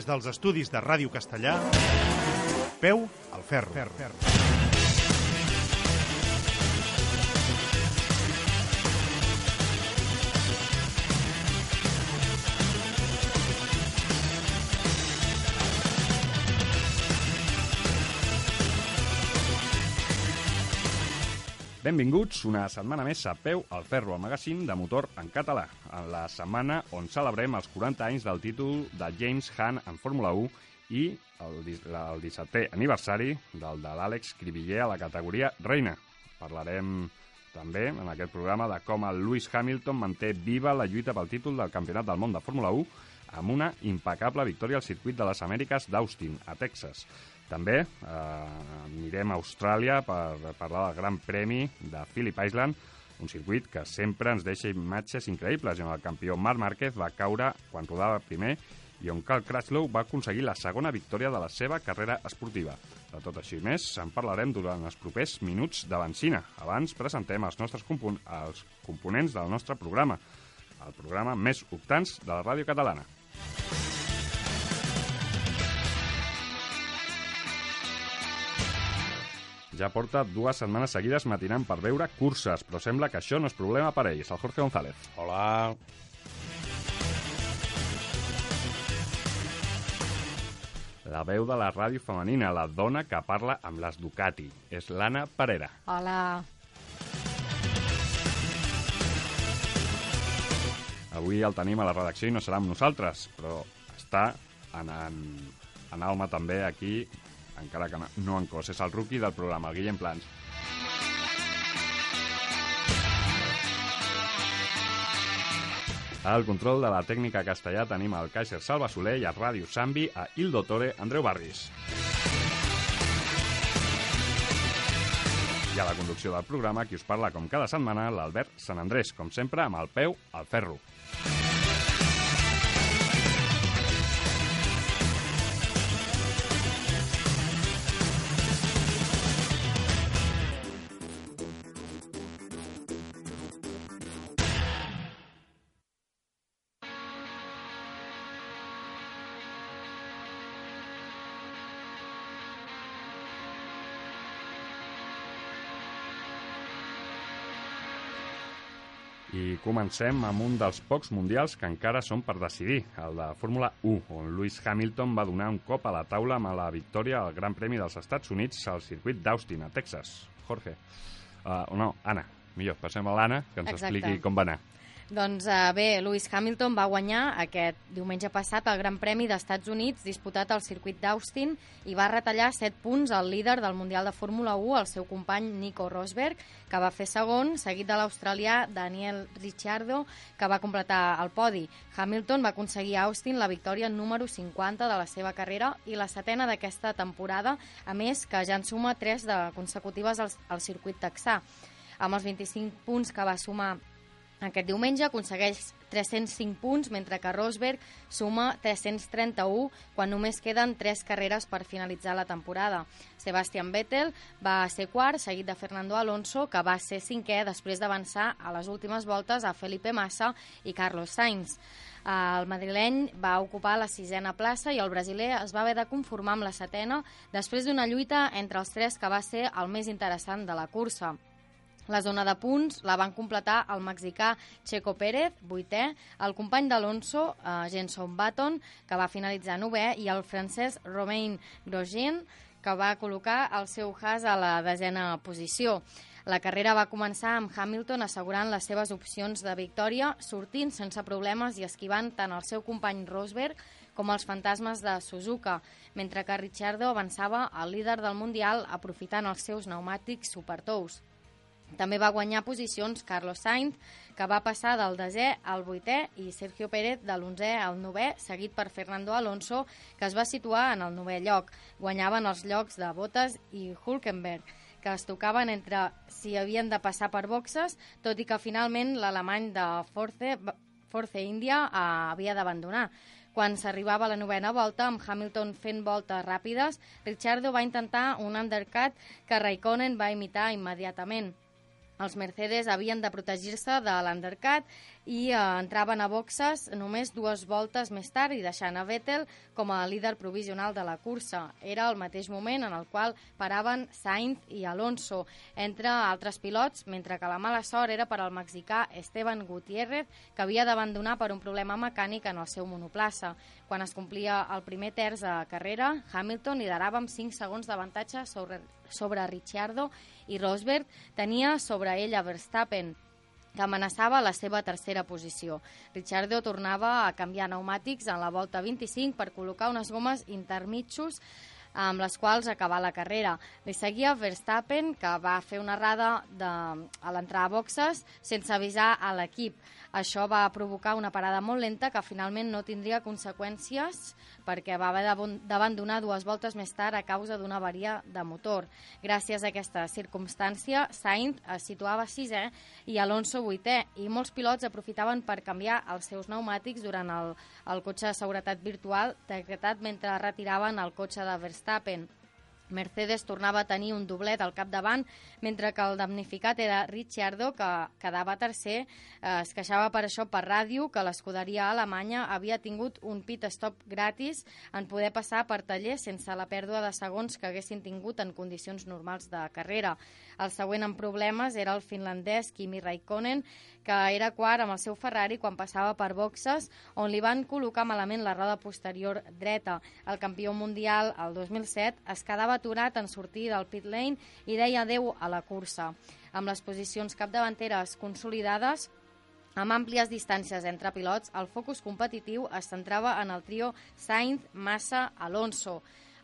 Des dels estudis de Ràdio Castellà, peu al ferro. ferro. ferro. Benvinguts una setmana més a Peu al Ferro, el magazín de motor en català, en la setmana on celebrem els 40 anys del títol de James Hunt en Fórmula 1 i el, el 17è aniversari del de l'Àlex Cribiller a la categoria Reina. Parlarem també en aquest programa de com el Lewis Hamilton manté viva la lluita pel títol del Campionat del Món de Fórmula 1 amb una impecable victòria al circuit de les Amèriques d'Austin, a Texas. També eh, anirem a Austràlia per parlar del Gran Premi de Phillip Island, un circuit que sempre ens deixa imatges increïbles, on el campió Marc Márquez va caure quan rodava primer i on Carl Crutchlow va aconseguir la segona victòria de la seva carrera esportiva. De tot això i més en parlarem durant els propers minuts de benzina. Abans presentem els nostres compon els components del nostre programa, el programa més optants de la ràdio catalana. Ja porta dues setmanes seguides matinant per veure curses, però sembla que això no és problema per ells. El Jorge González. Hola. La veu de la ràdio femenina, la dona que parla amb les Ducati. És l'Anna Parera. Hola. Avui el tenim a la redacció i no serà amb nosaltres, però està en, en, en Alma també aquí encara que no en cos. És el rookie del programa, el Guillem Plans. Al control de la tècnica castellà tenim el Kaiser Salva Soler i a Ràdio Sambi a Il Dottore Andreu Barris. I a la conducció del programa, qui us parla com cada setmana, l'Albert Sant Andrés, com sempre, amb el peu al ferro. Comencem amb un dels pocs mundials que encara són per decidir, el de Fórmula 1, on Lewis Hamilton va donar un cop a la taula amb la victòria al Gran Premi dels Estats Units al circuit d'Austin, a Texas. Jorge. Uh, no, Anna. Millor, passem a l'Anna, que ens Exacte. expliqui com va anar. Doncs uh, bé, Lewis Hamilton va guanyar aquest diumenge passat el Gran Premi d'Estats Units disputat al circuit d'Austin i va retallar 7 punts al líder del Mundial de Fórmula 1, el seu company Nico Rosberg, que va fer segon, seguit de l'australià Daniel Ricciardo, que va completar el podi. Hamilton va aconseguir a Austin la victòria número 50 de la seva carrera i la setena d'aquesta temporada, a més que ja en suma 3 de consecutives al, al circuit texà. Amb els 25 punts que va sumar aquest diumenge aconsegueix 305 punts, mentre que Rosberg suma 331 quan només queden 3 carreres per finalitzar la temporada. Sebastian Vettel va ser quart, seguit de Fernando Alonso, que va ser cinquè després d'avançar a les últimes voltes a Felipe Massa i Carlos Sainz. El madrileny va ocupar la sisena plaça i el brasiler es va haver de conformar amb la setena després d'una lluita entre els tres que va ser el més interessant de la cursa. La zona de punts la van completar el mexicà Checo Pérez, vuitè, el company d'Alonso, eh, Jenson Button, que va finalitzar novè, i el francès Romain Grosjean, que va col·locar el seu Haas a la desena posició. La carrera va començar amb Hamilton assegurant les seves opcions de victòria, sortint sense problemes i esquivant tant el seu company Rosberg com els fantasmes de Suzuka, mentre que Ricciardo avançava al líder del Mundial aprofitant els seus pneumàtics supertous. També va guanyar posicions Carlos Sainz, que va passar del desè al vuitè, i Sergio Pérez de l'onzè al novè, seguit per Fernando Alonso, que es va situar en el novè lloc. Guanyaven els llocs de Bottas i Hulkenberg, que es tocaven entre si havien de passar per boxes, tot i que finalment l'alemany de Force, Force India eh, havia d'abandonar. Quan s'arribava la novena volta, amb Hamilton fent voltes ràpides, Ricciardo va intentar un undercut que Raikkonen va imitar immediatament. Els Mercedes havien de protegir-se de l'undercut i eh, entraven a boxes només dues voltes més tard i deixant a Vettel com a líder provisional de la cursa. Era el mateix moment en el qual paraven Sainz i Alonso, entre altres pilots, mentre que la mala sort era per al mexicà Esteban Gutiérrez, que havia d'abandonar per un problema mecànic en el seu monoplaça. Quan es complia el primer terç de carrera, Hamilton liderava amb 5 segons d'avantatge sobre, sobre Ricciardo i Rosberg tenia sobre ell a Verstappen, que amenaçava la seva tercera posició. Ricciardo tornava a canviar pneumàtics en la volta 25 per col·locar unes gomes intermitjos amb les quals acabar la carrera. Li seguia Verstappen, que va fer una errada de, a l'entrar a boxes sense avisar a l'equip. Això va provocar una parada molt lenta que finalment no tindria conseqüències perquè va haver d'abandonar dues voltes més tard a causa d'una avaria de motor. Gràcies a aquesta circumstància, Sainz es situava sisè i Alonso vuitè, i molts pilots aprofitaven per canviar els seus pneumàtics durant el, el cotxe de seguretat virtual decretat mentre retiraven el cotxe de Verstappen. Mercedes tornava a tenir un doblet al capdavant, mentre que el damnificat era Ricciardo, que quedava tercer. Eh, es queixava per això per ràdio que l'escuderia alemanya havia tingut un pit stop gratis en poder passar per taller sense la pèrdua de segons que haguessin tingut en condicions normals de carrera. El següent en problemes era el finlandès Kimi Raikkonen, que era quart amb el seu Ferrari quan passava per boxes, on li van col·locar malament la roda posterior dreta. El campió mundial, el 2007, es quedava aturat en sortir del pit lane i deia adeu a la cursa. Amb les posicions capdavanteres consolidades, amb àmplies distàncies entre pilots, el focus competitiu es centrava en el trio Sainz-Massa-Alonso.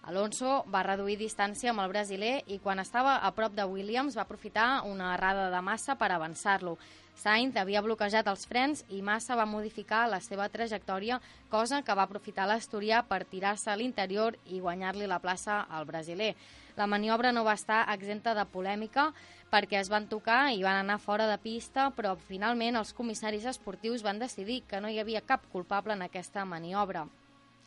Alonso va reduir distància amb el brasiler i quan estava a prop de Williams va aprofitar una errada de massa per avançar-lo. Sainz havia bloquejat els frens i Massa va modificar la seva trajectòria, cosa que va aprofitar l'Asturià per tirar-se a l'interior i guanyar-li la plaça al brasiler. La maniobra no va estar exenta de polèmica perquè es van tocar i van anar fora de pista, però finalment els comissaris esportius van decidir que no hi havia cap culpable en aquesta maniobra.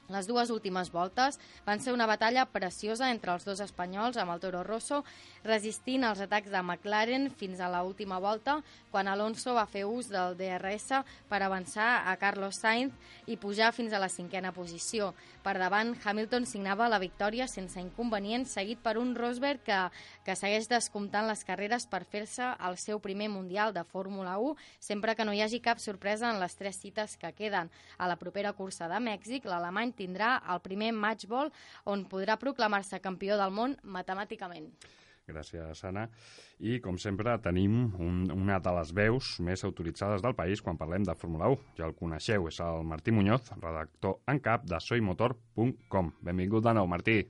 Les dues últimes voltes van ser una batalla preciosa entre els dos espanyols amb el Toro Rosso, resistint els atacs de McLaren fins a la última volta, quan Alonso va fer ús del DRS per avançar a Carlos Sainz i pujar fins a la cinquena posició. Per davant, Hamilton signava la victòria sense inconvenients, seguit per un Rosberg que, que segueix descomptant les carreres per fer-se el seu primer Mundial de Fórmula 1, sempre que no hi hagi cap sorpresa en les tres cites que queden. A la propera cursa de Mèxic, l'alemany tindrà el primer matchball on podrà proclamar-se campió del món matemàticament. Gràcies, Anna. I, com sempre, tenim un, una de les veus més autoritzades del país quan parlem de Fórmula 1. Ja el coneixeu, és el Martí Muñoz, redactor en cap de soymotor.com. Benvingut de nou, Martí.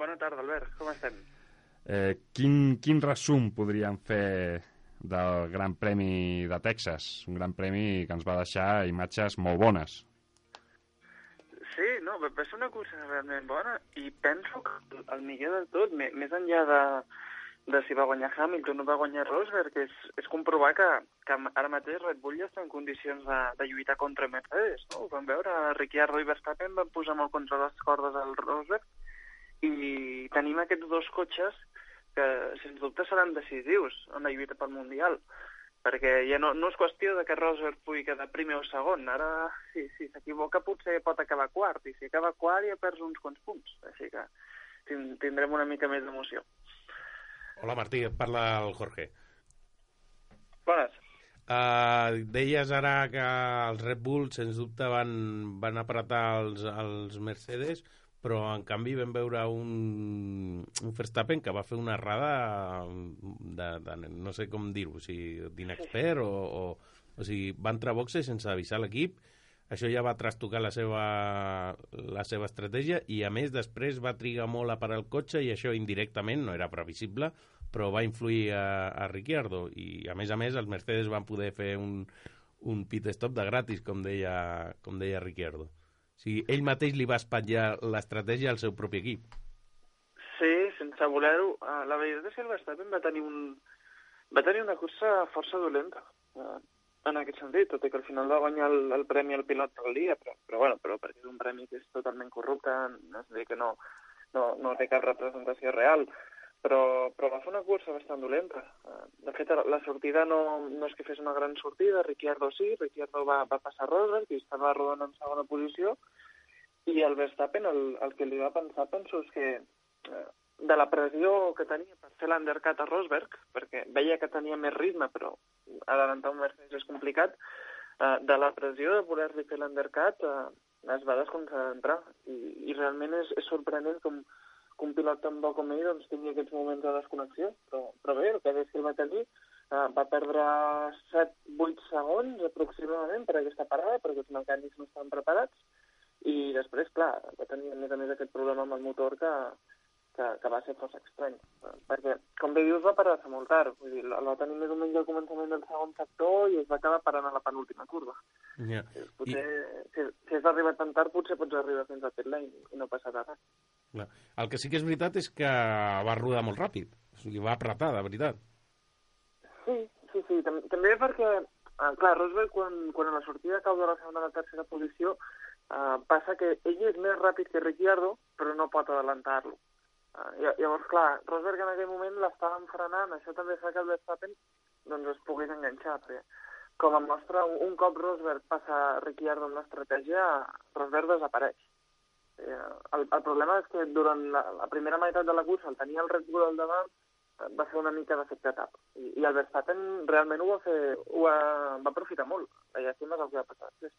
Bona tarda, Albert. Com estem? Eh, quin, quin resum podríem fer del Gran Premi de Texas? Un Gran Premi que ens va deixar imatges molt bones. Sí, no, va ser una cursa realment bona i penso que el millor del tot, més enllà de, de si va guanyar Hamilton o va guanyar Rosberg, és, és comprovar que, que ara mateix Red Bull ja està en condicions de, de lluitar contra Mercedes. No? Ho vam veure, Ricciardo i Verstappen van posar molt contra les cordes al Rosberg i tenim aquests dos cotxes que, sens dubte, seran decisius en la lluita pel Mundial perquè ja no, no és qüestió de que Rosberg pugui quedar primer o segon. Ara, si s'equivoca, si potser pot acabar quart, i si acaba quart ja perds uns quants punts. Així que tindrem una mica més d'emoció. Hola, Martí, parla el Jorge. Bones. Uh, deies ara que els Red Bull, sens dubte, van, van apretar els, els Mercedes, però en canvi vam veure un, un Verstappen que va fer una errada de, de no sé com dir-ho, si d'inexpert o, o, o sigui, va entrar a boxe sense avisar l'equip. Això ja va trastocar la seva, la seva estratègia i a més després va trigar molt a parar el cotxe i això indirectament no era previsible però va influir a, a Ricciardo. I a més a més els Mercedes van poder fer un, un pit stop de gratis com deia, com deia Ricciardo sigui, ell mateix li va espatllar l'estratègia al seu propi equip. Sí, sense voler-ho. Uh, la veritat és que el Verstappen va tenir, un, va tenir una cursa força dolenta. Uh, en aquest sentit, tot i que al final va guanyar el, el premi al pilot del dia, però, però, bueno, però perquè és un premi que és totalment corrupte, és a dir, que no, no, no té cap representació real. Però, però va fer una cursa bastant dolenta. Eh, De fet, la sortida no, no és que fes una gran sortida, Ricciardo sí, Ricciardo va, va passar Rosberg i estava rodant en segona posició, i el Verstappen el, el que li va pensar, penso, és que eh, de la pressió que tenia per fer l'undercut a Rosberg, perquè veia que tenia més ritme, però adelantar un Mercedes és complicat, eh, de la pressió de voler-li fer l'undercut eh, es va desconcentrar. I, i realment és, és sorprenent com, un pilot tan bo com ell doncs, tingui aquests moments de desconnexió. Però, però bé, el que és que el eh, va perdre 7-8 segons aproximadament per aquesta parada, perquè els mecànics no estaven preparats, i després, clar, va tenir a més a més aquest problema amb el motor que, que, que va ser força estrany. Eh, Perquè, com bé dius, va parar-se molt tard. Vull dir, el va tenir més o menys al començament del segon sector i es va acabar parant a la penúltima curva. Ja. Potser, I... si, si has arribat tan tard, potser pots arribar fins a pit lane i no passarà res. Clar. El que sí que és veritat és que va rodar molt ràpid. O sigui, va apretar, de veritat. Sí, sí, sí. Tam també perquè, eh, clar, Rosberg, quan, quan a la sortida cau de la segona a la tercera posició, eh, passa que ell és més ràpid que Ricciardo, però no pot adelantar-lo. Uh, llavors, clar, Rosberg en aquell moment l'estaven frenant, això també fa que el Verstappen doncs, es pogués enganxar, perquè com em mostra, un cop Rosberg passa a Ricciardo amb l'estratègia, Rosberg desapareix. Eh, el, el problema és que durant la, la primera meitat de la cursa el tenia el Red Bull al davant, eh, va fer una mica d'efecte tap. I, I el Verstappen realment ho va fer, ho va, va aprofitar molt. La llàstima és el que va passar després.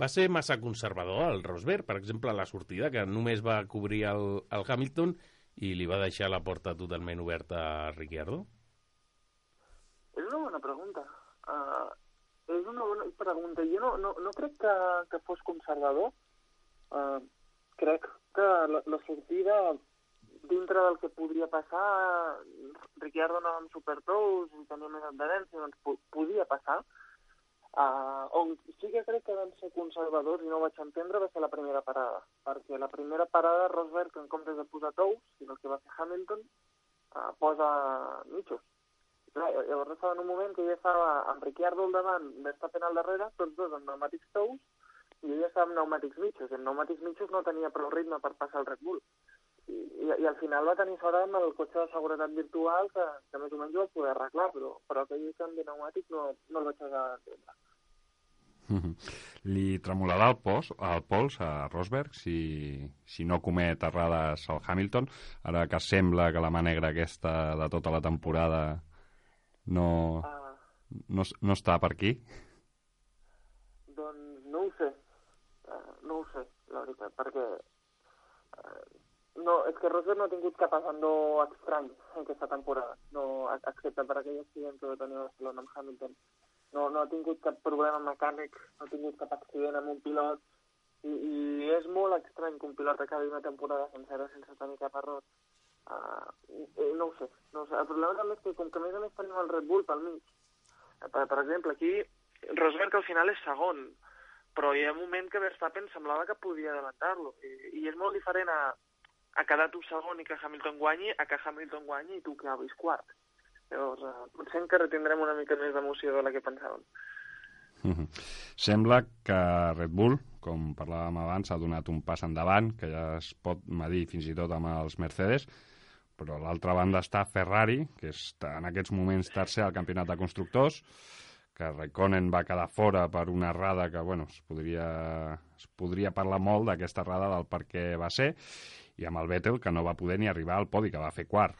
Va ser massa conservador el Rosberg, per exemple, a la sortida, que només va cobrir el, el Hamilton i li va deixar la porta totalment oberta a Ricciardo? És una bona pregunta. Uh, és una bona pregunta. Jo no, no, no crec que, que fos conservador. Uh, crec que la, la sortida, dintre del que podria passar, Ricciardo anava amb supertous i tenia més adherència, doncs po podia passar. Uh, on sí que crec que van ser conservadors i no ho vaig entendre va ser la primera parada, perquè la primera parada Rosberg, en comptes de posar tous, sinó que va fer Hamilton, uh, posa mitjos. Llavors estava en un moment que ja estava amb Ricciardo al davant, Verstappen al darrere, tots dos amb pneumàtics tous, i ella estava amb pneumàtics mitjos, i amb pneumàtics mitjos no tenia prou ritme per passar el Red Bull. I, i, i al final va tenir sort amb el cotxe de seguretat virtual que, que més o menys ho va poder arreglar, però, però aquell canvi pneumàtic no, no el vaig haver d'entendre. Mm -hmm. Li tremolarà el, pos, el pols a Rosberg si, si no comet errades al Hamilton, ara que sembla que la mà negra aquesta de tota la temporada no, Uh, no, no està per aquí? doncs no ho sé, uh, no ho sé, la veritat, perquè uh, no, és que Rosberg no ha tingut cap ascendó estrany aquesta temporada, no, excepte per aquell accident que va tenir a Barcelona amb Hamilton. No, no ha tingut cap problema mecànic, no ha tingut cap accident amb un pilot, i, i és molt estrany que un pilot acabi una temporada sencera sense tenir cap error. Uh, eh, no ho sé, no ho sé. El problema també és que com que més a més tenim el Red Bull pel mig, eh, per, per exemple, aquí Rosberg al final és segon, però hi ha un moment que Verstappen semblava que podia adelantar-lo, i, i és molt diferent a, a quedar tu segon i que Hamilton guanyi, a que Hamilton guanyi i tu quedis quart. Llavors, uh, potser encara tindrem una mica més d'emoció de la que pensàvem. -hmm. Sembla que Red Bull, com parlàvem abans, ha donat un pas endavant, que ja es pot medir fins i tot amb els Mercedes, però a l'altra banda està Ferrari, que està en aquests moments tercer al campionat de constructors, que Raikkonen va quedar fora per una errada que, bueno, es podria, es podria parlar molt d'aquesta errada del per què va ser, i amb el Vettel, que no va poder ni arribar al podi, que va fer quart.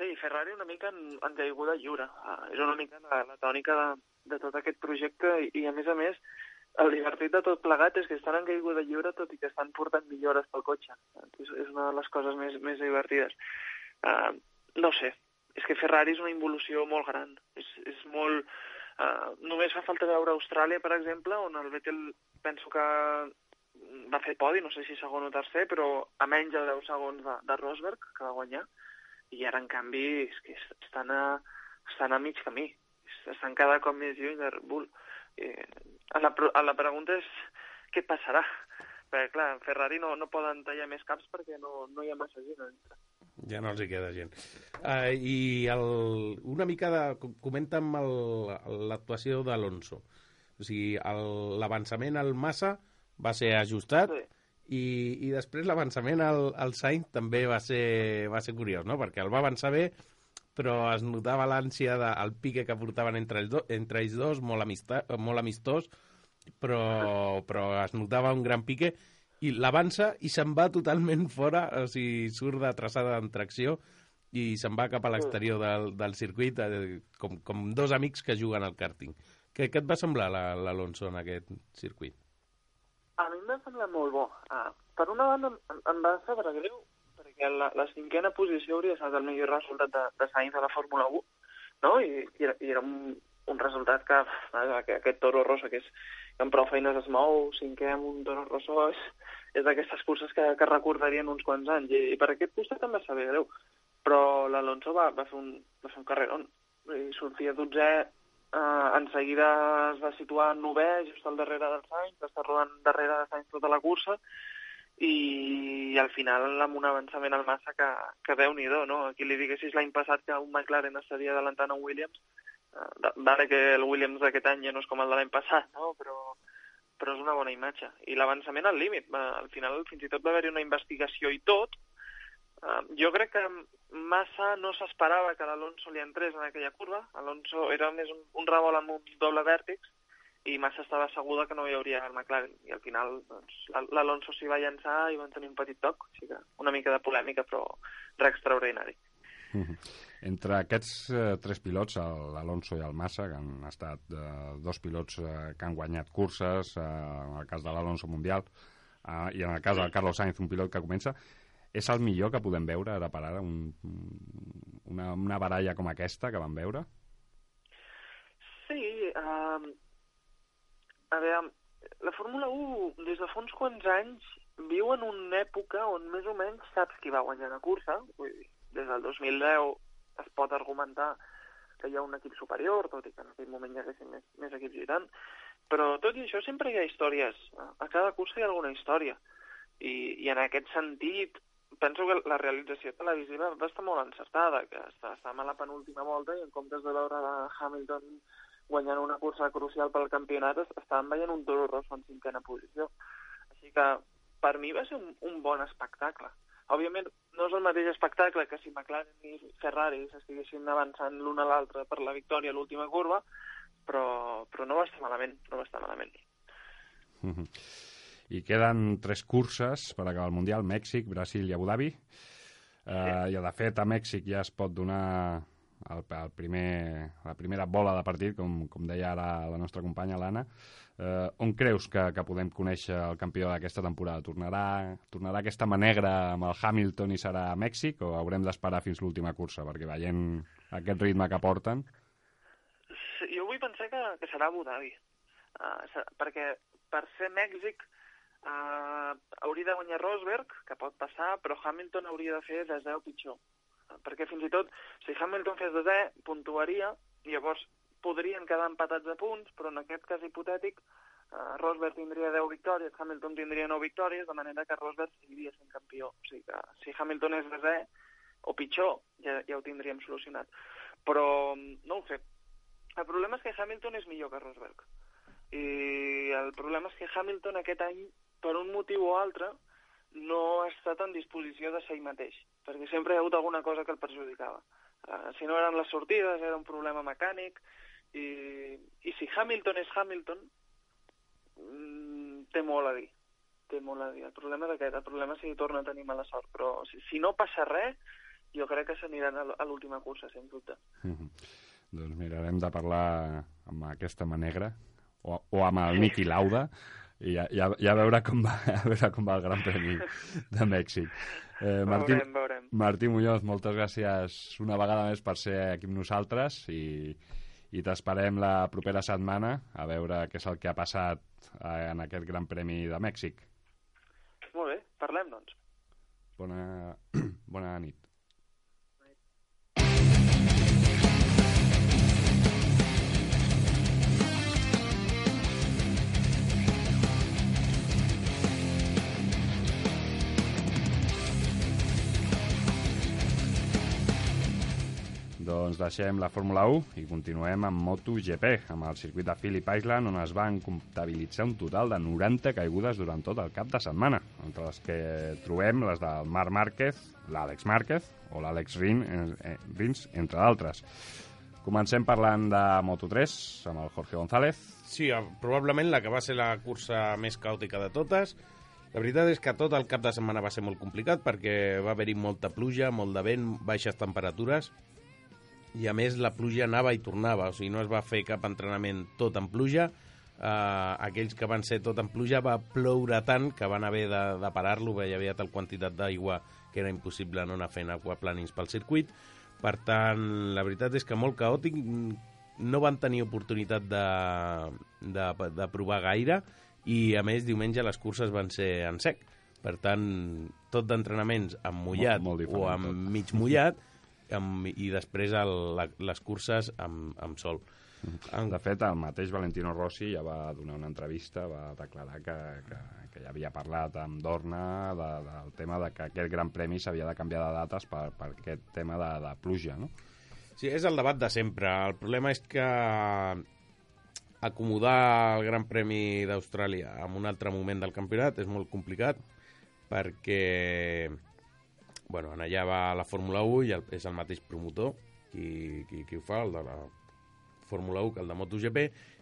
Sí, Ferrari una mica en, en caiguda lliure. Uh, és una mica la, la tònica de, de tot aquest projecte i, i, a més a més, el divertit de tot plegat és que estan en caiguda lliure tot i que estan portant millores pel cotxe. És, és una de les coses més, més divertides. Uh, no sé, és que Ferrari és una involució molt gran. És, és molt... Uh, només fa falta veure Austràlia, per exemple, on el Vettel penso que va fer podi, no sé si segon o tercer, però a menys de 10 segons de, de Rosberg, que va guanyar, i ara, en canvi, és que estan a, estan a mig camí. Estan cada cop més lluny de Red Bull. Eh, a la, a la pregunta és què passarà? Perquè, clar, Ferrari no, no poden tallar més caps perquè no, no hi ha massa gent a dintre. Ja no els hi queda gent. Uh, I el, una mica de... Comenta'm l'actuació d'Alonso. O sigui, l'avançament al Massa va ser ajustat Sí. I, i després l'avançament al, al Sainz també va ser, va ser curiós, no? perquè el va avançar bé, però es notava l'ànsia del pique que portaven entre ells, do, entre ells dos, molt, amista, molt amistós, però, però es notava un gran pique, i l'avança i se'n va totalment fora, o sigui, surt de traçada en tracció i se'n va cap a l'exterior del, del circuit, eh, com, com dos amics que juguen al karting. Què, què et va semblar l'Alonso en aquest circuit? A mi em va semblar molt bo. Ah, per una banda, em, em va saber greu, perquè la, la cinquena posició hauria estat el millor resultat de, de Sainz a la Fórmula 1, no? I, i, era, i era un, un resultat que, que aquest Toro Rosso, que és que amb prou feines es mou, cinquè amb un Toro Rosso, és, és d'aquestes curses que, que recordarien uns quants anys. I, i per aquest costat va saber greu. Però l'Alonso va, va, fer un, va fer un carrerón. I sortia 12 eh, en seguida es va situar en novè, just al darrere del Sainz, va estar rodant darrere de Sainz tota la cursa, i, i al final amb un avançament al massa que, que déu nhi no? Aquí li diguessis l'any passat que un McLaren estaria adelantant a Williams, eh, vale que el Williams d'aquest any ja no és com el de l'any passat, no? però, però és una bona imatge. I l'avançament al límit, al final fins i tot va haver-hi una investigació i tot, Uh, jo crec que massa no s'esperava que l'Alonso li entrés en aquella curva. Alonso era més un, un revolt amb un doble vèrtex i massa estava asseguda que no hi hauria el McLaren. I al final doncs, l'Alonso s'hi va llançar i van tenir un petit toc. O sigui que una mica de polèmica, però re extraordinari. Mm -hmm. Entre aquests eh, tres pilots, l'Alonso i el Massa, que han estat eh, dos pilots eh, que han guanyat curses, eh, en el cas de l'Alonso Mundial, eh, i en el cas del Carlos Sainz, un pilot que comença, és el millor que podem veure ara per ara, un, una, una baralla com aquesta que vam veure? Sí, uh, a veure, la Fórmula 1 des de fa uns quants anys viu en una època on més o menys saps qui va guanyar la cursa, vull dir, des del 2010 es pot argumentar que hi ha un equip superior, tot i que en aquell moment hi haguessin més, més equips lluitant, però tot i això sempre hi ha històries. A cada cursa hi ha alguna història. I, i en aquest sentit, penso que la realització televisiva va estar molt encertada, que està, estàvem a la penúltima volta i en comptes de veure la Hamilton guanyant una cursa crucial pel campionat, estàvem veient un Toro Rosso en cinquena posició. Així que per mi va ser un, un bon espectacle. Òbviament, no és el mateix espectacle que si McLaren i Ferrari s'estiguessin avançant l'un a l'altre per la victòria a l'última curva, però, però no va estar malament, no va estar malament. Mm -hmm. I queden tres curses per acabar el Mundial, Mèxic, Brasil i Abu Dhabi. Sí. I, de fet, a Mèxic ja es pot donar el, el primer, la primera bola de partit, com, com deia ara la nostra companya, l'Anna. Eh, on creus que, que podem conèixer el campió d'aquesta temporada? Tornarà, tornarà aquesta manegra amb el Hamilton i serà a Mèxic o haurem d'esperar fins l'última cursa? Perquè veient aquest ritme que porten... Sí, jo vull pensar que, que serà Abu Dhabi. Uh, perquè per ser Mèxic uh, hauria de guanyar Rosberg, que pot passar, però Hamilton hauria de fer desè o pitjor. Perquè fins i tot, si Hamilton fes desè, puntuaria, i llavors podrien quedar empatats a punts, però en aquest cas hipotètic uh, Rosberg tindria 10 victòries, Hamilton tindria 9 victòries, de manera que Rosberg seguiria sent campió. O sigui que si Hamilton és desè, o pitjor, ja, ja ho tindríem solucionat. Però no ho sé. El problema és que Hamilton és millor que Rosberg. I el problema és que Hamilton aquest any, per un motiu o altre, no estat en disposició de ser ell mateix, perquè sempre hi ha hagut alguna cosa que el perjudicava. Uh, si no eren les sortides, era un problema mecànic, i, i si Hamilton és Hamilton, mm, té molt a dir. Té molt a dir. El problema és aquest. El problema és si torna a tenir mala sort. Però si, si no passa res, jo crec que s'aniran a l'última cursa, sens dubte. Mm -hmm. Doncs mirarem de parlar amb aquesta manegra o, o amb el Niki Lauda i ja, ja, ja veure com va, a veure com va el Gran Premi de Mèxic. Eh, Martí, veurem, veurem. Martí Muñoz, moltes gràcies una vegada més per ser aquí amb nosaltres i, i t'esperem la propera setmana a veure què és el que ha passat eh, en aquest Gran Premi de Mèxic. Molt bé, parlem, doncs. Bona, bona nit. Doncs deixem la Fórmula 1 i continuem amb MotoGP, amb el circuit de Phillip Island, on es van comptabilitzar un total de 90 caigudes durant tot el cap de setmana, entre les que trobem les del Marc Márquez, l'Àlex Márquez o l'Àlex Rins, eh, entre d'altres. Comencem parlant de Moto3, amb el Jorge González. Sí, eh, probablement la que va ser la cursa més caòtica de totes. La veritat és que tot el cap de setmana va ser molt complicat perquè va haver-hi molta pluja, molt de vent, baixes temperatures i a més la pluja anava i tornava, o sigui, no es va fer cap entrenament tot en pluja, uh, aquells que van ser tot en pluja va ploure tant que van haver de, de parar-lo, hi havia tal quantitat d'aigua que era impossible no anar fent aquaplanings pel circuit, per tant, la veritat és que molt caòtic, no van tenir oportunitat de, de, de provar gaire i a més diumenge les curses van ser en sec. Per tant, tot d'entrenaments amb mullat Molt- molt o amb tot. mig mullat amb, i després el, la, les curses amb, amb sol en, De fet, el mateix Valentino Rossi ja va donar una entrevista, va declarar que, que, que ja havia parlat amb Dorna de, del tema de que aquest Gran Premi s'havia de canviar de dates per, per aquest tema de, de pluja, no? Sí, és el debat de sempre. El problema és que acomodar el Gran Premi d'Austràlia en un altre moment del campionat és molt complicat perquè bueno, en allà va la Fórmula 1 i el, és el mateix promotor qui, qui, qui ho fa, el de la Fórmula 1 que el de MotoGP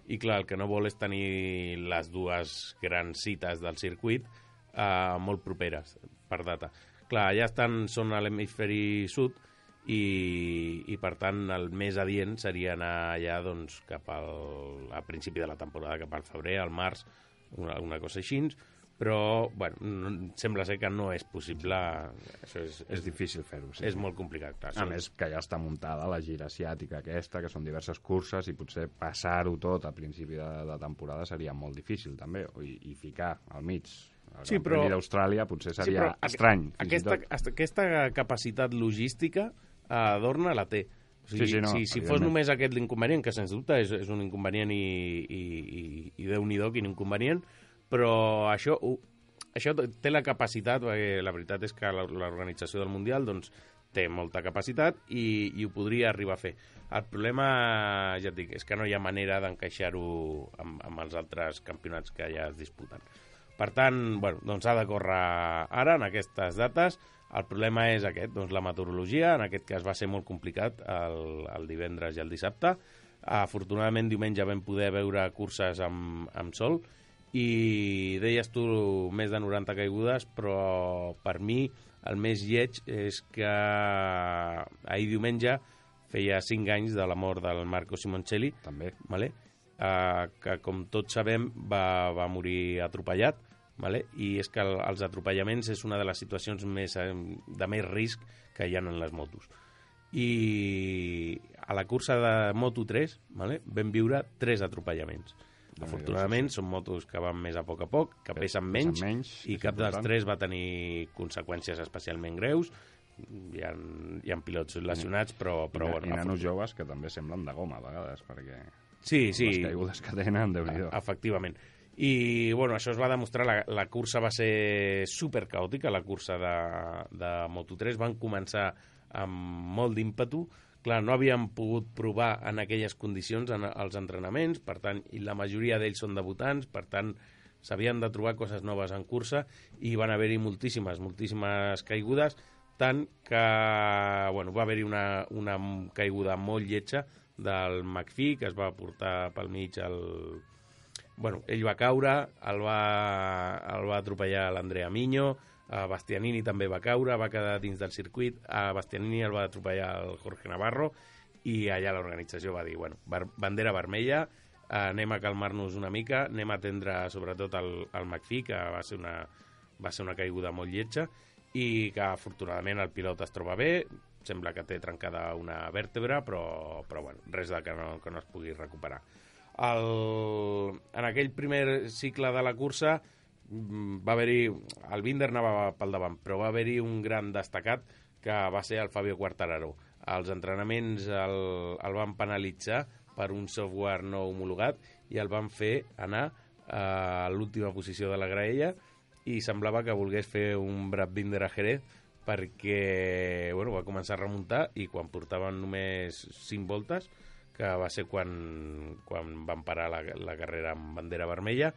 i clar, el que no vol és tenir les dues grans cites del circuit eh, molt properes per data. Clar, allà estan, són a l'hemisferi sud i, i per tant el més adient seria anar allà doncs, cap al, a principi de la temporada, cap al febrer, al març, una, una cosa així, però bueno, no, sembla ser que no és possible, això és, És difícil fer-ho, sí. és molt complicat. Clar, A més, que ja està muntada la gira asiàtica aquesta, que són diverses curses, i potser passar-ho tot a principi de, de temporada seria molt difícil, també, o, i, i ficar al mig el Sí, però- Premi d'Austràlia potser seria però aqu- estrany. Aquesta, aquesta capacitat logística a Dorna la té. O sigui, Sí, sí, no, si, si fos només aquest l'inconvenient, que sens dubte és, és un inconvenient i, i, i, i Déu-n'hi-do quin inconvenient, però això, ho, això té la capacitat, perquè la veritat és que l'organització del Mundial doncs, té molta capacitat i, i ho podria arribar a fer. El problema, ja et dic, és que no hi ha manera d'encaixar-ho amb, amb els altres campionats que ja es disputen. Per tant, bueno, doncs ha de córrer ara, en aquestes dates. El problema és aquest, doncs la meteorologia, en aquest cas va ser molt complicat el, el divendres i el dissabte. Afortunadament, diumenge vam poder veure curses amb, amb sol i deies tu més de 90 caigudes, però per mi el més lleig és que ahir diumenge feia 5 anys de la mort del Marco Simoncelli, També. vale? uh, que com tots sabem va, va morir atropellat vale? i és que el, els atropellaments és una de les situacions més, eh, de més risc que hi ha en les motos i a la cursa de Moto3 vale? vam viure tres atropellaments afortunadament són motos que van més a poc a poc que pesen pesen menys, menys, i cap dels tres va tenir conseqüències especialment greus. Hi ha, hi ha pilots lesionats però, però I, bueno, I nanos joves que també semblen de goma a vegades, perquè sí, sí, les caigudes que tenen, déu nhi efectivament. I, bueno, això es va demostrar, la, la cursa va ser super caòtica, la cursa de, de Moto3, van començar amb molt d'ímpetu, clar, no havien pogut provar en aquelles condicions en els entrenaments, per tant, i la majoria d'ells són debutants, per tant, s'havien de trobar coses noves en cursa i van haver-hi moltíssimes, moltíssimes caigudes, tant que bueno, va haver-hi una, una caiguda molt lletja del McPhee, que es va portar pel mig el, bueno, ell va caure, el va, el va atropellar l'Andrea Miño, a Bastianini també va caure, va quedar dins del circuit, a Bastianini el va atropellar el Jorge Navarro, i allà l'organització va dir, bueno, bandera vermella, eh, anem a calmar-nos una mica, anem a atendre sobretot el, el McPhee, que va ser, una, va ser una caiguda molt lletja, i que afortunadament el pilot es troba bé, sembla que té trencada una vèrtebra, però, però bueno, res de que no, que no es pugui recuperar. El, en aquell primer cicle de la cursa va haver-hi... El Binder anava pel davant, però va haver-hi un gran destacat que va ser el Fabio Quartararo. Els entrenaments el, el van penalitzar per un software no homologat i el van fer anar a l'última posició de la graella i semblava que volgués fer un Brad Binder a Jerez perquè bueno, va començar a remuntar i quan portaven només 5 voltes, que va ser quan, quan van parar la, la carrera amb bandera vermella,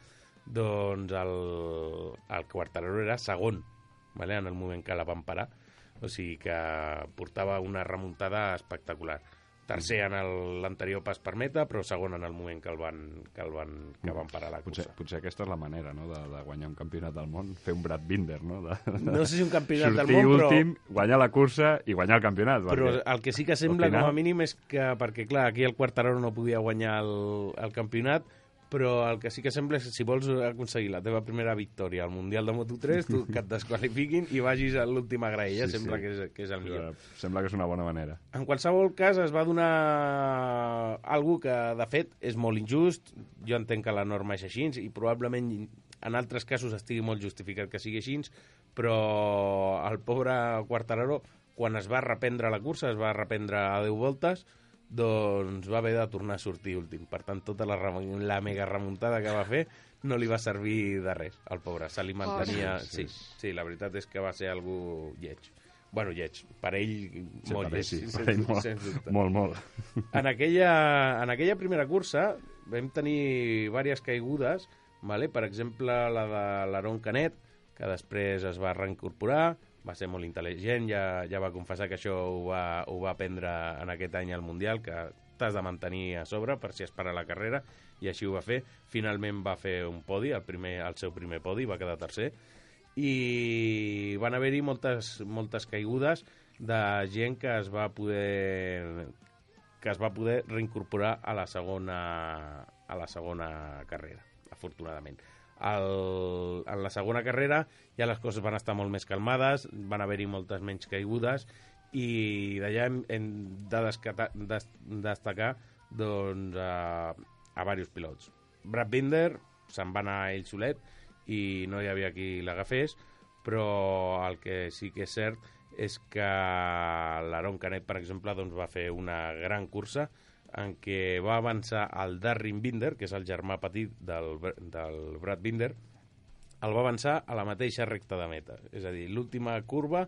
doncs el, el Quartararo era segon vale? en el moment que la van parar. O sigui que portava una remuntada espectacular tercer en el- l'anterior pas per meta, però segon en el moment que el van, que el van, que van parar la Potser, cursa. potser aquesta és la manera no? de, de guanyar un campionat del món, fer un Brad Binder, no? De, No sé si un campionat del món, però, últim, guanyar la cursa i guanyar el campionat. però perquè el que sí que sembla al final- com a mínim és que, perquè clar, aquí el Quartararo no podia guanyar el, el campionat, però el que sí que sembla és que si vols aconseguir la teva primera victòria al Mundial de Moto3, tu que et desqualifiquin i vagis a l'última graella, Sí, sembla sí. Que, és, que és el millor. Sembla que és una bona manera. En qualsevol cas, es va donar algú que, de fet, és molt injust. Jo entenc que la norma és així i probablement en altres casos estigui molt justificat que sigui així, però el pobre Quartararo, quan es va reprendre la cursa, es va reprendre a 10 voltes, doncs va haver de tornar a sortir últim. Per tant, tota la, la mega remuntada que va fer no li va servir de res, al pobre. Se li mantenia... sí, Sí, sí. sí, la veritat és que va ser algú lleig. Bueno, lleig. Per ell, Sí, molt per lleig. sí, sens per ell molt, sens dubte. molt, molt. En aquella, en aquella primera cursa vam tenir diverses caigudes, vale? per exemple la de l'Aaron Canet, que després es va reincorporar, va ser molt intel·ligent, ja, ja va confessar que això ho va, ho va aprendre en aquest any al Mundial, que t'has de mantenir a sobre per si es para la carrera, i així ho va fer. Finalment va fer un podi, el, primer, el seu primer podi, va quedar tercer, i van haver-hi moltes, moltes caigudes de gent que es va poder que es va poder reincorporar a la segona, a la segona carrera, afortunadament. El, en la segona carrera ja les coses van estar molt més calmades, van haver-hi moltes menys caigudes i d'allà hem, hem de descata, des, destacar doncs, a, a diversos pilots. Brad Binder se'n va anar ell solet i no hi havia qui l'agafés, però el que sí que és cert és que l'Aaron Canet, per exemple, doncs va fer una gran cursa en què va avançar el Darrin Binder, que és el germà petit del, del Brad Binder, el va avançar a la mateixa recta de meta. És a dir, l'última curva,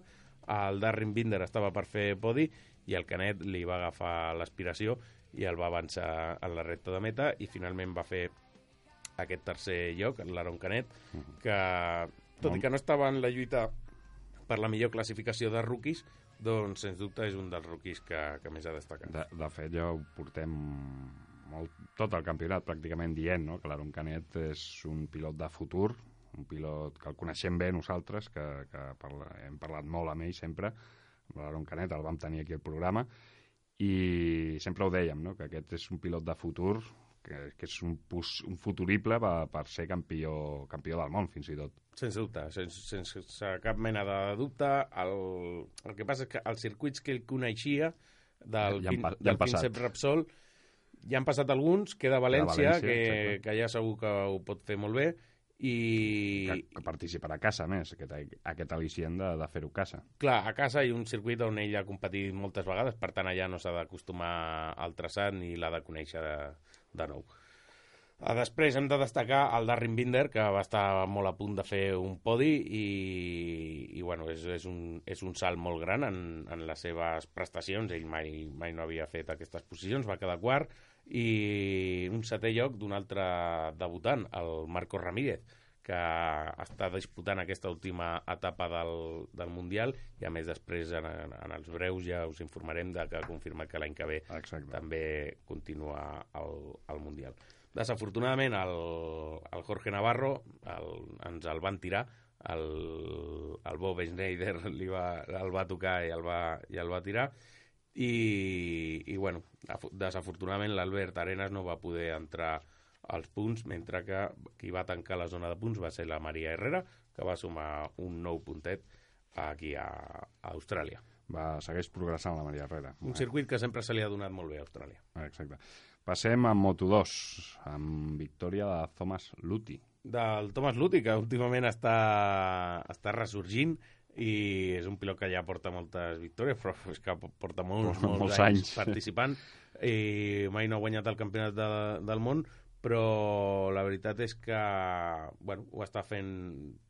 el Darrin Binder estava per fer podi i el Canet li va agafar l'aspiració i el va avançar a la recta de meta i finalment va fer aquest tercer lloc, l'Aaron Canet, que tot i que no estava en la lluita per la millor classificació de rookies, doncs, sens dubte, és un dels rookies que, que més ha destacat. De, de fet, ja ho portem molt, tot el campionat pràcticament dient no? que l'Aaron Canet és un pilot de futur, un pilot que el coneixem bé nosaltres, que, que parla, hem parlat molt amb ell sempre, amb l'Aaron Canet, el vam tenir aquí al programa, i sempre ho dèiem, no? que aquest és un pilot de futur, que, que és un, pus, un futurible per, per ser campió, campió del món, fins i tot. Sens dubte, sense, sense cap mena de dubte. El, el que passa és que els circuits que ell coneixia del, Ja han ja del. Príncep Repsol ja han passat alguns, queda València, València, que, exacte. que ja segur que ho pot fer molt bé, i Que, que participarà a casa, més, aquest, aquest al·licient de, de fer-ho a casa. clar, a casa hi ha un circuit on ell ha competit moltes vegades, per tant allà no s'ha d'acostumar al traçat ni l'ha de conèixer de, de nou. A després hem de destacar el Darrin Binder, que va estar molt a punt de fer un podi i, i bueno, és, és, un, és un salt molt gran en, en les seves prestacions. Ell mai, mai no havia fet aquestes posicions, va quedar quart i un setè lloc d'un altre debutant, el Marco Ramírez, que està disputant aquesta última etapa del, del Mundial i a més després en, en els breus ja us informarem de que ha confirmat que l'any que ve Exacte. també continua el, el Mundial. Desafortunadament, el, el Jorge Navarro el, ens el van tirar, el, el Bob Schneider li va, el va tocar i el va, i el va tirar, i, i bueno, desafortunadament l'Albert Arenas no va poder entrar als punts, mentre que qui va tancar la zona de punts va ser la Maria Herrera, que va sumar un nou puntet aquí a, a Austràlia. Va, segueix progressant la Maria Herrera. Un circuit que sempre se li ha donat molt bé a Austràlia. Ah, Exacte. Passem a Moto2, amb victòria de Thomas Luthi. del Thomas Luthi, que últimament està, està ressorgint i és un pilot que ja porta moltes victòries, però és que porta molts, Molts molts, anys, anys. participant i mai no ha guanyat el campionat de, del món, però la veritat és que bueno, ho està fent,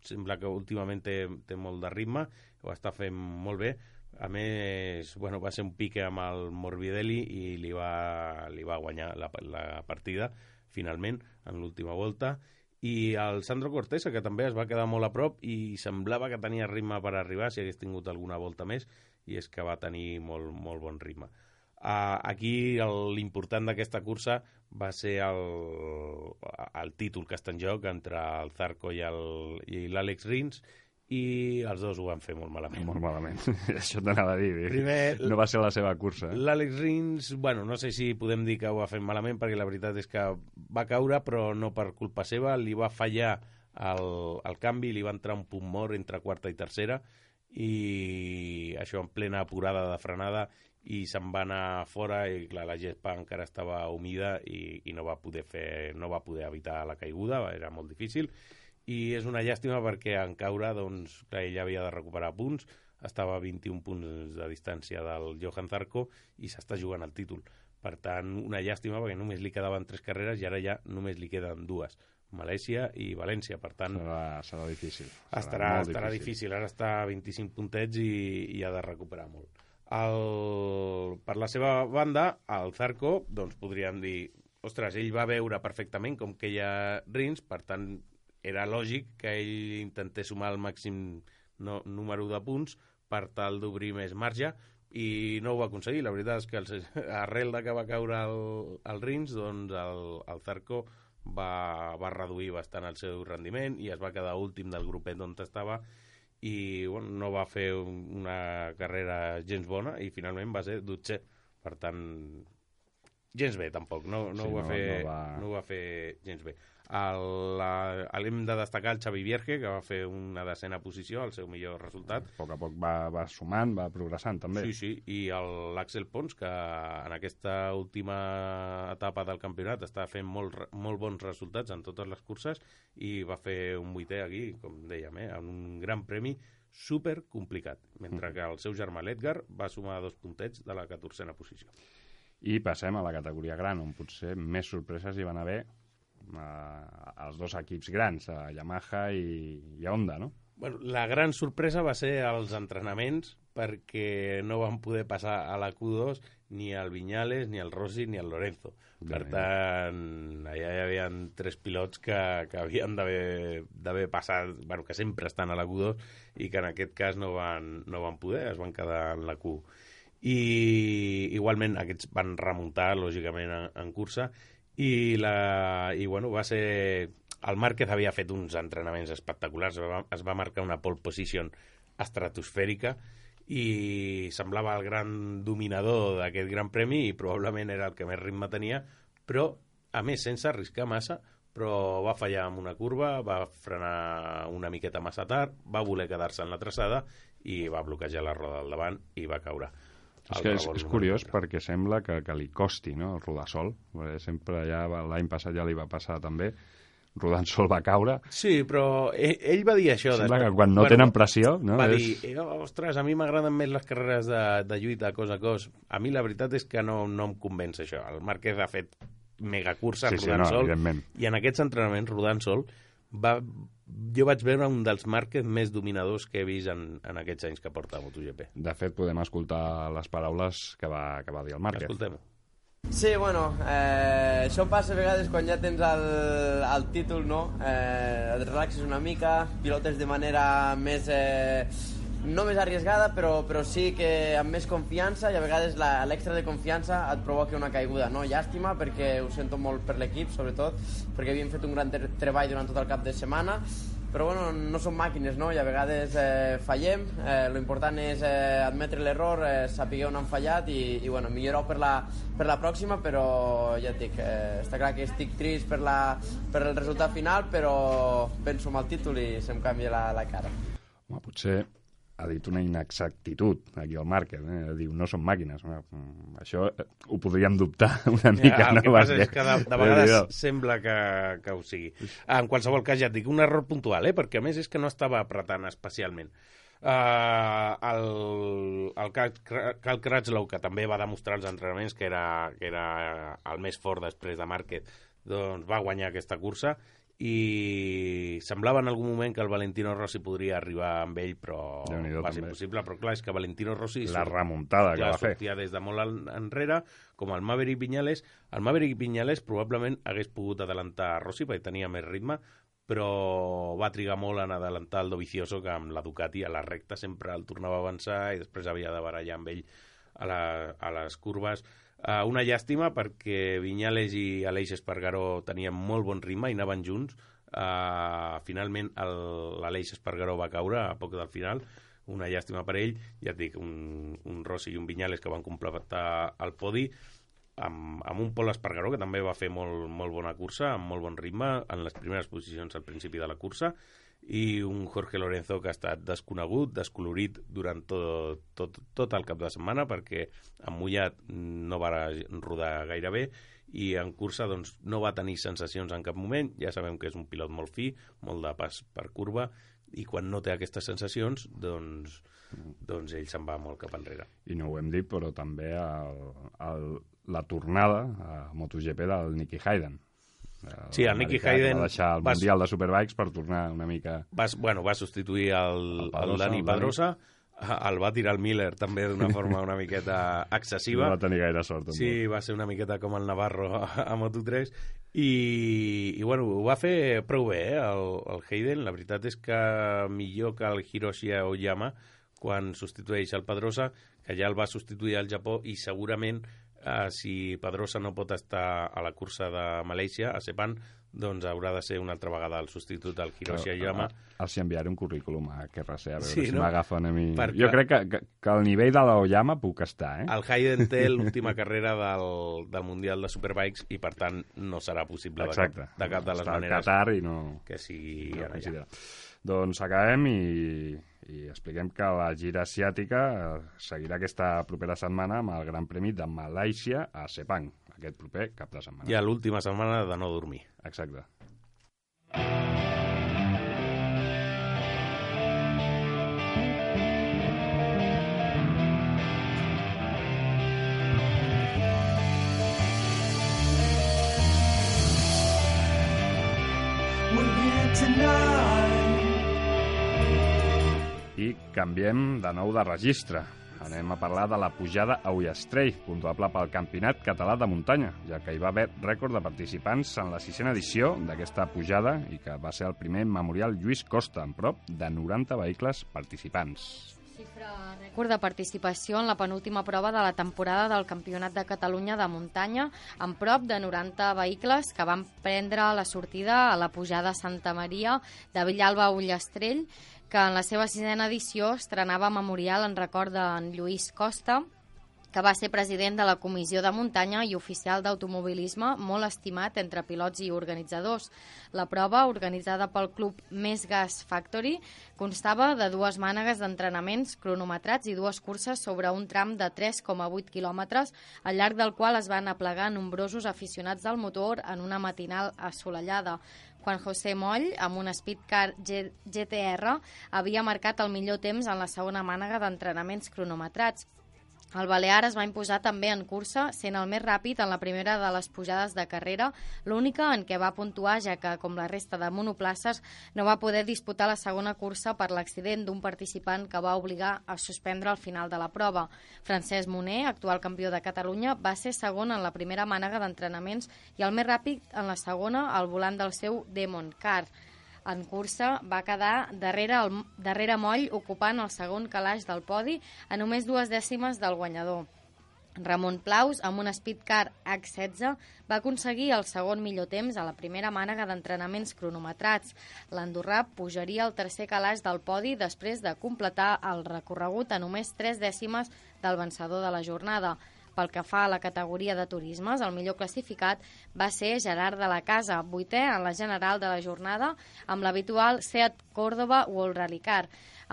sembla que últimament té, té molt de ritme, ho està fent molt bé, a més, bueno, va ser un pique amb el Morbidelli i li va, li va guanyar la, la partida, finalment, en l'última volta, i el Sandro Cortesa, que també es va quedar molt a prop i semblava que tenia ritme per arribar si hagués tingut alguna volta més, i és que va tenir molt, molt bon ritme. Uh, aquí l'important d'aquesta cursa va ser el, el títol que està en joc entre el Zarco i l'Àlex Rins i els dos ho van fer molt malament. Molt malament, això t'anava a dir. Primer, no va ser la seva cursa. Eh? L'Àlex Rins, bueno, no sé si podem dir que ho va fer malament, perquè la veritat és que va caure, però no per culpa seva, li va fallar el, el canvi, li va entrar un punt mort entre quarta i tercera, i això en plena apurada de frenada i se'n va anar fora i clar, la gespa encara estava humida i, i no va poder fer no va poder evitar la caiguda, era molt difícil i és una llàstima perquè en caure doncs, clar, ell havia de recuperar punts estava a 21 punts de distància del Johan Zarco i s'està jugant el títol per tant, una llàstima perquè només li quedaven tres carreres i ara ja només li queden dues Malèsia i València, per tant... Serà, serà difícil. Serà estarà, estarà difícil. difícil. Ara està a 25 puntets i, i ha de recuperar molt. El, per la seva banda, el Zarco, doncs podríem dir, ostres, ell va veure perfectament com que hi ha rins, per tant, era lògic que ell intentés sumar el màxim no, número de punts per tal d'obrir més marge, i no ho va aconseguir. La veritat és que el, arrel de que va caure el, el Rins, doncs el, el Zarco va, va reduir bastant el seu rendiment i es va quedar últim del grupet on estava i bueno, no va fer una carrera gens bona i finalment va ser dotzer. Per tant, gens bé tampoc, no, no, sí, ho, va no, fer, no, va... no ho va fer gens bé. Hem de destacar el Xavi Vierge, que va fer una decena posició, el seu millor resultat. A poc a poc va, va sumant, va progressant, també. Sí, sí, i l'Àxel Pons, que en aquesta última etapa del campionat està fent molt, molt bons resultats en totes les curses i va fer un vuitè aquí, com dèiem, eh, en un gran premi super complicat, mentre mm. que el seu germà l'Edgar va sumar dos puntets de la 14a posició. I passem a la categoria gran, on potser més sorpreses hi van haver eh, els dos equips grans, a Yamaha i, i a Honda, no? Bueno, la gran sorpresa va ser els entrenaments perquè no van poder passar a la Q2 ni al Viñales, ni al Rossi, ni al Lorenzo. Per tant, allà hi havia tres pilots que, que havien d'haver passat, bueno, que sempre estan a la Q2 i que en aquest cas no van, no van poder, es van quedar en la Q. I igualment aquests van remuntar, lògicament, en, en cursa. I, la, i bueno, va ser... El Márquez havia fet uns entrenaments espectaculars, es va, es va marcar una pole position estratosfèrica i semblava el gran dominador d'aquest gran premi i probablement era el que més ritme tenia, però, a més, sense arriscar massa, però va fallar amb una curva, va frenar una miqueta massa tard, va voler quedar-se en la traçada i va bloquejar la roda del davant i va caure. És que és, és curiós perquè sembla que, que li costi no, el rodar sol. Sempre ja l'any passat ja li va passar també rodant sol va caure. Sí, però ell, ell va dir això. Sembla després. que quan no bueno, tenen pressió... No, va és... dir, oh, ostres, a mi m'agraden més les carreres de, de lluita cos a cos. A mi la veritat és que no, no em convenç això. El Márquez ha fet megacurses sí, rodant sí, no, sol i en aquests entrenaments rodant sol va, jo vaig veure un dels Márquez més dominadors que he vist en, en aquests anys que porta MotoGP. De fet, podem escoltar les paraules que va, que va dir el Márquez. Escoltem-ho. Sí, bueno, eh, això passa a vegades quan ja tens el, el títol, no? Eh, et relaxes una mica, pilotes de manera més... Eh, no més arriesgada, però, però sí que amb més confiança i a vegades l'extra de confiança et provoca una caiguda. No? Llàstima perquè ho sento molt per l'equip, sobretot, perquè havíem fet un gran treball durant tot el cap de setmana, però bueno, no som màquines no? i a vegades eh, fallem eh, l'important és eh, admetre l'error eh, saber on han fallat i, i bueno, millorar per la, per la pròxima però ja et dic, eh, està clar que estic trist per, la, per el resultat final però penso en el títol i se'm canvia la, la cara Home, potser ha dit una inexactitud aquí al Márquez, eh? diu no són màquines mm, això eh, ho podríem dubtar una mica ja, el no? que passa és que de, de vegades sembla que, que ho sigui en qualsevol cas ja et dic un error puntual eh? perquè a més és que no estava apretant especialment Uh, el, el Cal Kratzlow, que també va demostrar als entrenaments que era, que era el més fort després de Márquez, doncs va guanyar aquesta cursa i semblava en algun moment que el Valentino Rossi podria arribar amb ell, però va ser impossible. Però clar, és que Valentino Rossi La remuntada que va fer. sortia des de molt en- enrere, com el Maverick Viñales. El Maverick Viñales probablement hagués pogut adelantar Rossi perquè tenia més ritme, però va trigar molt en adelantar el Dovizioso, que amb la Ducati a la recta sempre el tornava a avançar i després havia de barallar amb ell a, la, a les curves. Uh, una llàstima perquè Viñales i Aleix Espargaró tenien molt bon ritme i anaven junts. Uh, finalment l'Aleix Espargaró va caure a poc del final, una llàstima per ell, ja et dic, un, un Rossi i un Viñales que van completar el podi, amb, amb un Pol Espargaró que també va fer molt, molt bona cursa, amb molt bon ritme, en les primeres posicions al principi de la cursa, i un Jorge Lorenzo que ha estat desconegut, descolorit durant tot, tot, tot el cap de setmana perquè en mullat no va rodar gaire bé i en cursa doncs, no va tenir sensacions en cap moment, ja sabem que és un pilot molt fi, molt de pas per curva i quan no té aquestes sensacions doncs, doncs ell se'n va molt cap enrere. I no ho hem dit, però també el, el, la tornada a MotoGP del Nicky Hayden. Sí, el Nicky Hayden Va deixar el va- Mundial de Superbikes per tornar una mica... va, bueno, va substituir el, El Pedrosa, Dani el Dani. Pedrosa, el va tirar el Miller també d'una forma una miqueta No excessiva. va tenir gaire sort. tampoc. Sí, va ser una miqueta com el Navarro a, a Moto3 i, i bueno, ho va fer prou bé, eh, el, el Hayden. La veritat és que millor que el Hiroshi Aoyama quan substitueix el Pedrosa, que ja el va substituir al Japó i segurament eh, si Pedrosa no pot estar a la cursa de Malàisia, a Sepang, doncs haurà de ser una altra vegada el substitut del Hiroshi Però, Aoyama. ah, Els enviaré un currículum a QRC, a veure Sí, si no? m'agafen a mi. Perquè- Jo crec que, que, que al nivell de l'Oyama puc estar, eh? El Hayden té l'última carrera del, del Mundial de Superbikes i, per tant, no serà possible de cap, de cap de les Està maneres Qatar i no... que sigui no ara ja. Doncs acabem i, i expliquem que la gira asiàtica seguirà aquesta propera setmana amb el Gran Premi de Malàisia a Sepang, aquest proper cap de setmana. Ja l'última setmana de no dormir. Exacte. I canviem de nou de registre. Anem a parlar de la pujada a Ullastrell, puntuable pel Campionat Català de Muntanya, ja que hi va haver rècord de participants en la sisena edició d'aquesta pujada i que va ser el primer memorial Lluís Costa, amb prop de 90 vehicles participants. Xifra rècord de participació en la penúltima prova de la temporada del Campionat de Catalunya de muntanya, amb prop de 90 vehicles que van prendre la sortida a la pujada Santa Maria de Villalba a Ullastrell, que en la seva sisena edició estrenava memorial en record d'en Lluís Costa, que va ser president de la Comissió de Muntanya i oficial d'automobilisme, molt estimat entre pilots i organitzadors. La prova, organitzada pel club Més Gas Factory, constava de dues mànegues d'entrenaments cronometrats i dues curses sobre un tram de 3,8 quilòmetres, al llarg del qual es van aplegar nombrosos aficionats del motor en una matinal assolellada. Juan José Moll, amb un Speedcar GTR, havia marcat el millor temps en la segona mànega d'entrenaments cronometrats. El Balear es va imposar també en cursa, sent el més ràpid en la primera de les pujades de carrera, l'única en què va puntuar, ja que, com la resta de monoplaces, no va poder disputar la segona cursa per l'accident d'un participant que va obligar a suspendre al final de la prova. Francesc Moner, actual campió de Catalunya, va ser segon en la primera mànega d'entrenaments i el més ràpid en la segona al volant del seu Demon Car. En cursa va quedar darrere, el, darrere Moll ocupant el segon calaix del podi a només dues dècimes del guanyador. Ramon Plaus, amb un Speedcar H16, va aconseguir el segon millor temps a la primera mànega d'entrenaments cronometrats. L'Andorrà pujaria al tercer calaix del podi després de completar el recorregut a només tres dècimes del vencedor de la jornada. Pel que fa a la categoria de turismes, el millor classificat va ser Gerard de la Casa, vuitè en la general de la jornada, amb l'habitual Seat Córdoba World Rally Car.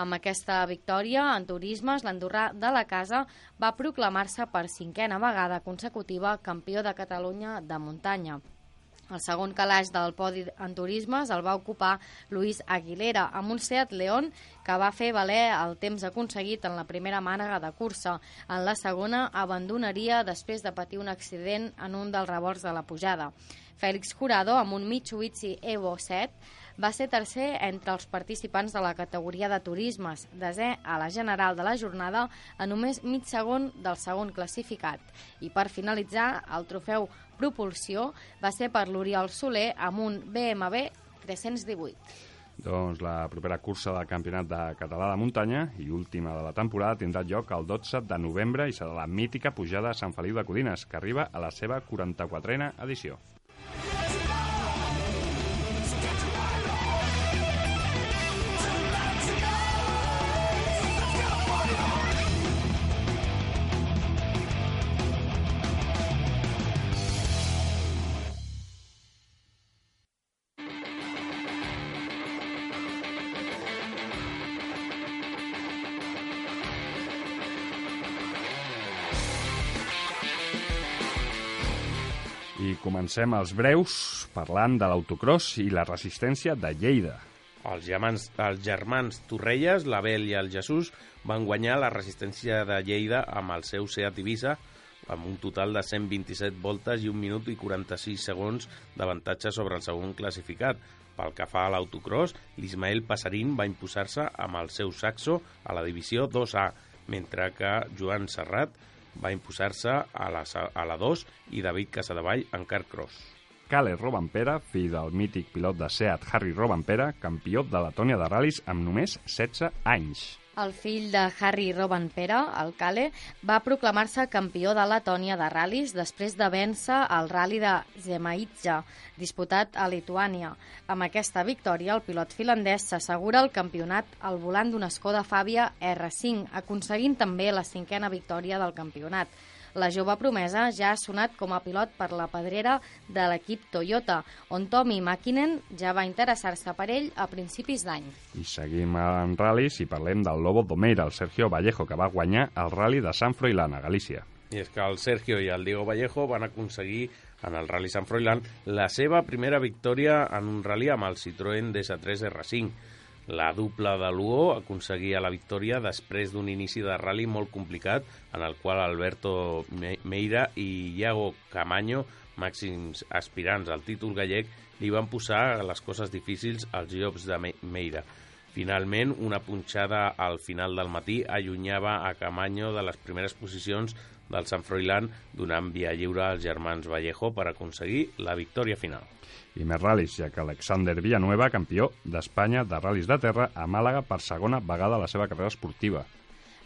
Amb aquesta victòria en turismes, l'Andorrà de la Casa va proclamar-se per cinquena vegada consecutiva campió de Catalunya de muntanya. El segon calaix del podi en turismes el va ocupar Luis Aguilera, amb un Seat León que va fer valer el temps aconseguit en la primera mànega de cursa. En la segona abandonaria després de patir un accident en un dels revolts de la pujada. Fèlix Jurado, amb un Mitsubishi Evo 7, va ser tercer entre els participants de la categoria de turismes, desè a la general de la jornada a només mig segon del segon classificat. I per finalitzar, el trofeu Propulsió va ser per l'Oriol Soler amb un BMW 318. Doncs la propera cursa del Campionat de Català de Muntanya i última de la temporada tindrà lloc el 12 de novembre i serà la mítica pujada a Sant Feliu de Codines, que arriba a la seva 44a edició. Comencem els breus parlant de l'autocross i la resistència de Lleida. Els germans, els germans Torrelles, l'Abel i el Jesús, van guanyar la resistència de Lleida amb el seu Seat Ibiza amb un total de 127 voltes i 1 minut i 46 segons d'avantatge sobre el segon classificat. Pel que fa a l'autocross, l'Ismael Passarín va imposar-se amb el seu saxo a la divisió 2A, mentre que Joan Serrat va imposar-se a, la, a la 2 i David Casadevall en carcross. Cale Robampera, fill del mític pilot de Seat Harry Robampera, campió de la Tònia de ral·lis amb només 16 anys. El fill de Harry Robampera, el Cale, va proclamar-se campió de Letònia de ral·lis després de vèncer el ral·li de Zemaitja, disputat a Lituània. Amb aquesta victòria, el pilot finlandès s'assegura el campionat al volant d'una Skoda Fàbia R5, aconseguint també la cinquena victòria del campionat. La jove promesa ja ha sonat com a pilot per la pedrera de l'equip Toyota, on Tommy Makinen ja va interessar-se per ell a principis d'any. I seguim en ral·lis i parlem del Lobo Domeira, el Sergio Vallejo, que va guanyar el ral·li de San Froilán, a Galícia. I és que el Sergio i el Diego Vallejo van aconseguir en el Rally Sant Froilán la seva primera victòria en un rally amb el Citroën DS3 R5. La dupla de Luo aconseguia la victòria després d'un inici de rally molt complicat en el qual Alberto Meira i Iago Camaño, màxims aspirants al títol gallec, li van posar les coses difícils als llops de Meira. Finalment, una punxada al final del matí allunyava a Camaño de les primeres posicions del Sant Froilán, donant via lliure als germans Vallejo per aconseguir la victòria final. I més ral·lis, ja que Alexander Villanueva, campió d'Espanya de ral·lis de terra a Màlaga per segona vegada a la seva carrera esportiva.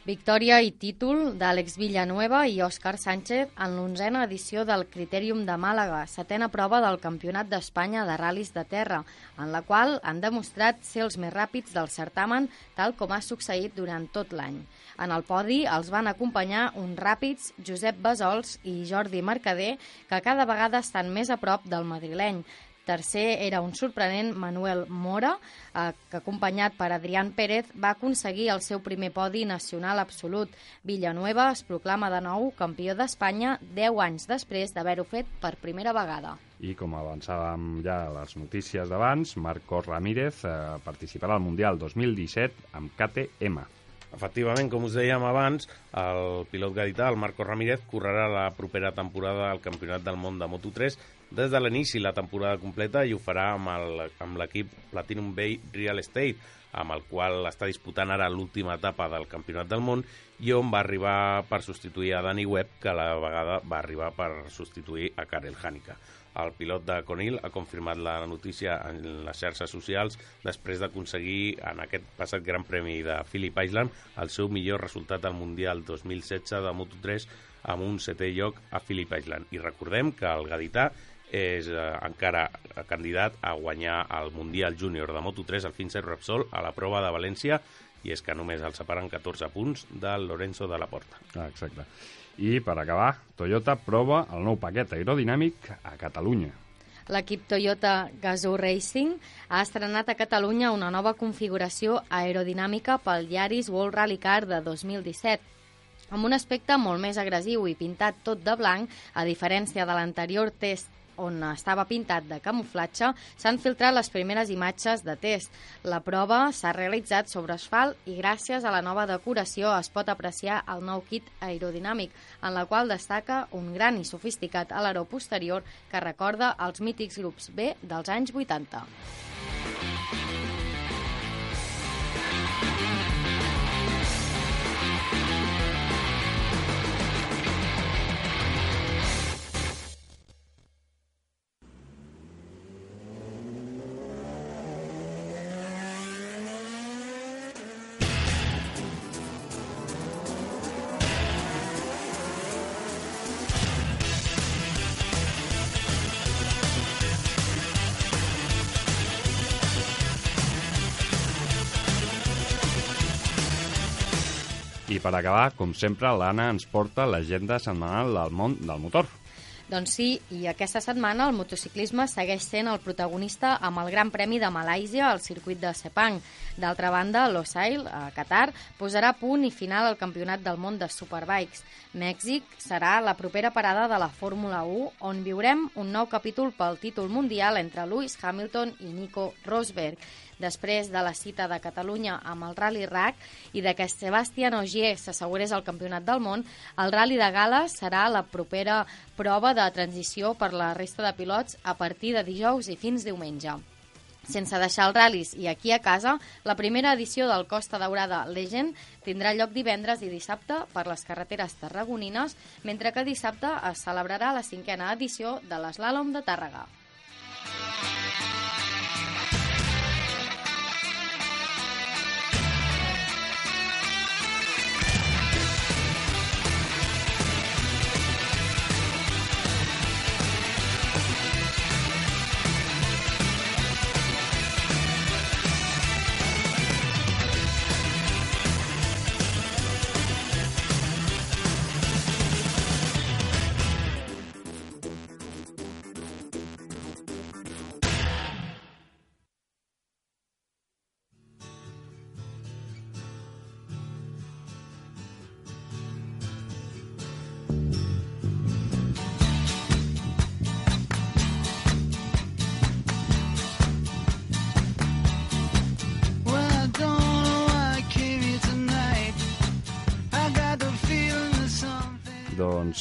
Victòria i títol d'Àlex Villanueva i Òscar Sánchez en l'onzena edició del Critèrium de Màlaga, setena prova del Campionat d'Espanya de ral·lis de terra, en la qual han demostrat ser els més ràpids del certamen, tal com ha succeït durant tot l'any. En el podi els van acompanyar uns ràpids Josep Besols i Jordi Mercader, que cada vegada estan més a prop del madrileny. Tercer era un sorprenent Manuel Mora, eh, que acompanyat per Adrián Pérez va aconseguir el seu primer podi nacional absolut. Villanueva es proclama de nou campió d'Espanya 10 anys després d'haver-ho fet per primera vegada. I com avançàvem ja a les notícies d'abans, Marco Ramírez eh, participarà al Mundial 2017 amb KTM. Efectivament, com us dèiem abans, el pilot gadità, el Marco Ramírez, correrà la propera temporada al Campionat del Món de Moto3 des de l'inici la temporada completa i ho farà amb l'equip Platinum Bay Real Estate, amb el qual està disputant ara l'última etapa del Campionat del Món i on va arribar per substituir a Dani Webb, que a la vegada va arribar per substituir a Karel Hanika. El pilot de Conil ha confirmat la notícia en les xarxes socials després d'aconseguir en aquest passat Gran Premi de Phillip Island el seu millor resultat al Mundial 2016 de Moto3 amb un setè lloc a Phillip Island. I recordem que el gadità és eh, encara candidat a guanyar el Mundial Júnior de Moto3 al Finser Repsol a la prova de València i és que només el separen 14 punts del Lorenzo de la Porta. Ah, exacte. I per acabar, Toyota prova el nou paquet aerodinàmic a Catalunya. L'equip Toyota Gazoo Racing ha estrenat a Catalunya una nova configuració aerodinàmica pel Yaris World Rally Car de 2017 amb un aspecte molt més agressiu i pintat tot de blanc, a diferència de l'anterior test on estava pintat de camuflatge, s'han filtrat les primeres imatges de test. La prova s'ha realitzat sobre asfalt i gràcies a la nova decoració es pot apreciar el nou kit aerodinàmic, en la qual destaca un gran i sofisticat aleró posterior que recorda els mítics grups B dels anys 80. Per acabar, com sempre, l'Anna ens porta l'agenda setmanal del món del motor. Doncs sí, i aquesta setmana el motociclisme segueix sent el protagonista amb el Gran Premi de Malàisia al circuit de Sepang. D'altra banda, l'Osail, a Qatar, posarà punt i final al Campionat del món de Superbikes. Mèxic serà la propera parada de la Fórmula 1, on viurem un nou capítol pel títol mundial entre Lewis Hamilton i Nico Rosberg després de la cita de Catalunya amb el Rally RAC i de que Sebastián Ogier s'assegurés el Campionat del Món, el Rally de Gales serà la propera prova de transició per la resta de pilots a partir de dijous i fins diumenge. Sense deixar els ral·lis i aquí a casa, la primera edició del Costa Daurada Legend tindrà lloc divendres i dissabte per les carreteres tarragonines, mentre que dissabte es celebrarà la cinquena edició de l'Eslàlom de Tàrrega.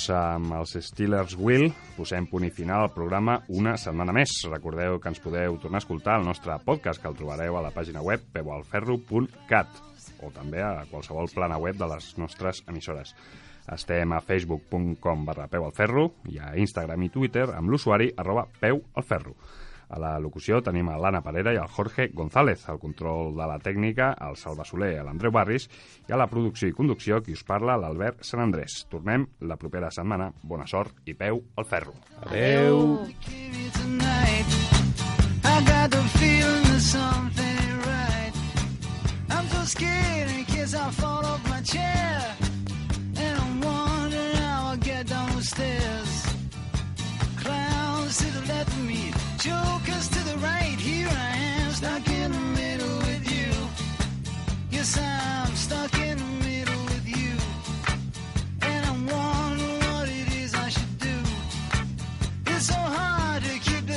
Doncs amb els Steelers Will posem punt i final al programa una setmana més. Recordeu que ens podeu tornar a escoltar al nostre podcast, que el trobareu a la pàgina web peualferro.cat o també a qualsevol plana web de les nostres emissores. Estem a facebook.com barra peualferro i a Instagram i Twitter amb l'usuari arroba peualferro. A la locució tenim a l'Anna Parera i el Jorge González, al control de la tècnica, el Salva Soler, l'Andreu Barris, i a la producció i conducció, qui us parla, l'Albert Sant Andrés. Tornem la propera setmana. Bona sort i peu al ferro. Adeu. came here tonight. I got the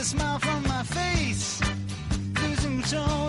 smile from my face. Losing control,